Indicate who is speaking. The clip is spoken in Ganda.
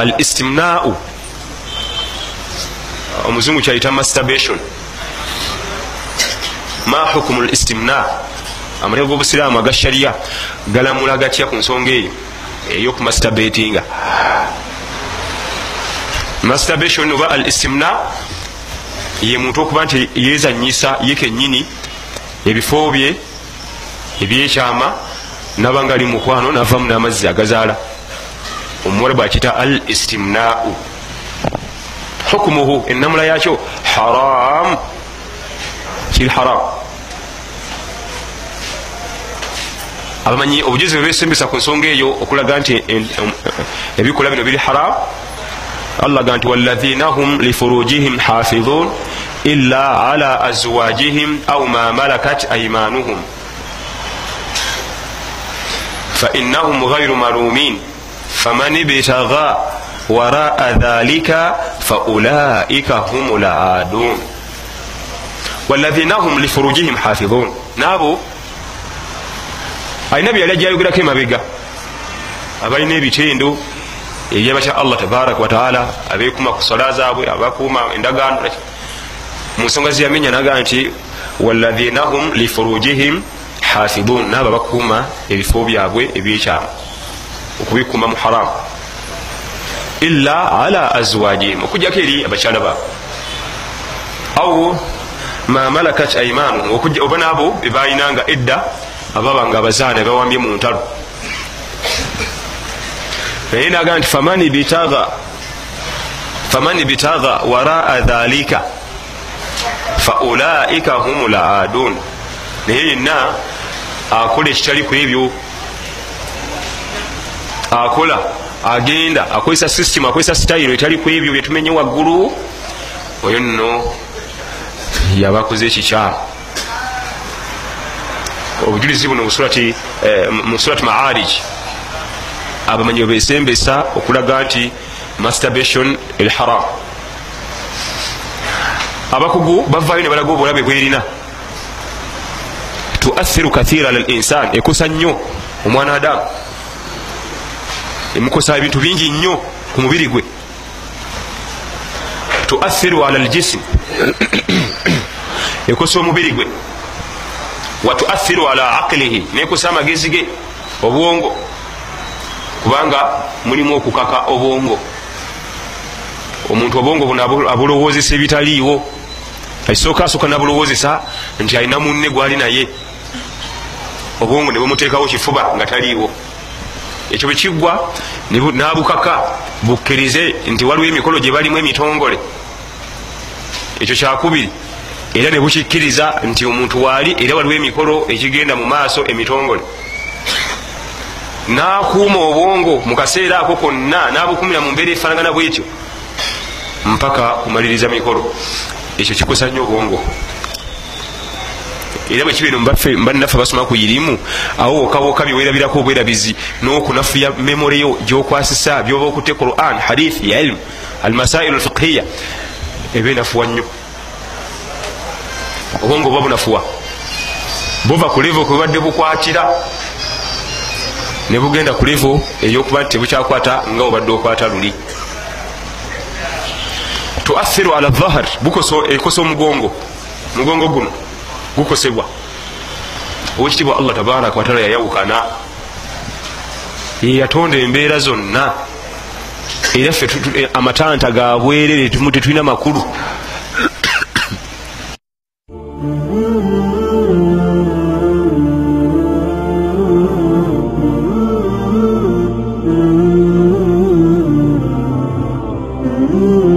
Speaker 1: al istimnau omuzungu kyayita masturbation ma hukumu l istimna? Amateeka g'obusiraamu aga sharia galamula gatya ku nsonga eyo? Eyokumasturbatinga masturbation oba al istimna ye muntu okuba nti yezanyisa ye kenyini ebifo bye ebyekyama naba nga ali mukwano navamu n'amazzi agazaala omuwala bwakita al istimnau. Hukumuhu enamula yakyo haram. Kiri haram. Abamanyi obujuzi bwebesembesa ku nsonga eyo okulaga nti ebikola bino biri haram. Allah ga nti waladhina hum lifurujihim hafidhun illa ala azwajihim au ma malakat aimanuhum fainahum ghairu marumin faman ibtagha waraa dhalika faulaika hum laadun waladhina hum lifurujihim hafidhun naabo alina byali ajayogerako emabega abalina ebitendo ebyabakya allah tabaraka wataala abekuma ku sola zaabwe abakuma endagaano mu nsonga zeyamenya naga nti waladhina hum lifurujihim hafidhun naabo abakuuma ebifo byabwe ebyekyama okubikuma mu haramu illa ala azwajihim. Okujjako eri abakyala baabwe au ma malakat aimanuhum oba naabo bebayinanga edda ababa nga abazaana bawambye mu ntalo naye naga nti faman bitaga waraa dhalika faulaika hum laadun naye yenna akola ekitali ku ebyo akola agenda akozesa system akozesa sitayiro etali ku ebyo byetumenye waggulu oyo nno yabakoze ekikyamu obujulizi buno mu surati maarij. Abamanyi bwebesembesa okulaga nti masturbation el haram. Abakugu bavayo ne balaga obulabe bwerina. Tuathiru kathira ala linsan ekosa nnyo omwana adamu emukosa ebintu bingi nnyo ku mubiri gwe. Tuathiru ala ljism ekosa omubiri gwe. Watuathiru ala aqilihi nekosa amagezi ge obwongo. Kubanga mulimu okukaka obwongo. Omuntu obwongo buno abulowozesa ebitaliiwo. Akisooka asooka nabulowozesa nti alina munne gwali naye. Obwongo nebumuteekawo kifuba nga taliiwo ekyo bwekiggwa nabukaka bukkirize nti waliwo emikolo gye balimu emitongole. Ekyo kyakubiri era nebukikkiriza nti omuntu waali era waliwo emikolo ekigenda mu maaso emitongole. Nakuuma obwongo mu kaseera ako konna nabukumira mu mbeera efaanagana bwetyo mpaka kumaliriza mikolo. Ekyo kikosa nnyo obwongo era bwekibino mbannaffe basoma ku irimu awo wokawoka byewerabirako obwerabizi n'okunafuya memoreyo gyokwasisa byoba okutte quran hadith ya ilmu almasailu alfiqhiya eba enafuwa nnyo. Obwongo buba bunafuwa. Buva ku levo kwebadde bukwatira ne bugenda ku levo eyokuba nti tebukyakwata nga obadde okwata luli. Tuathiru ala dhahar ekosa omugongo mugongo guno gukosebwa owekitibwa allah tabaraka watala yayawukana. Yeyatonda embeera zonna. Era ffe eh, amatanta gabwerere tetulina makulu. Mm-hmm.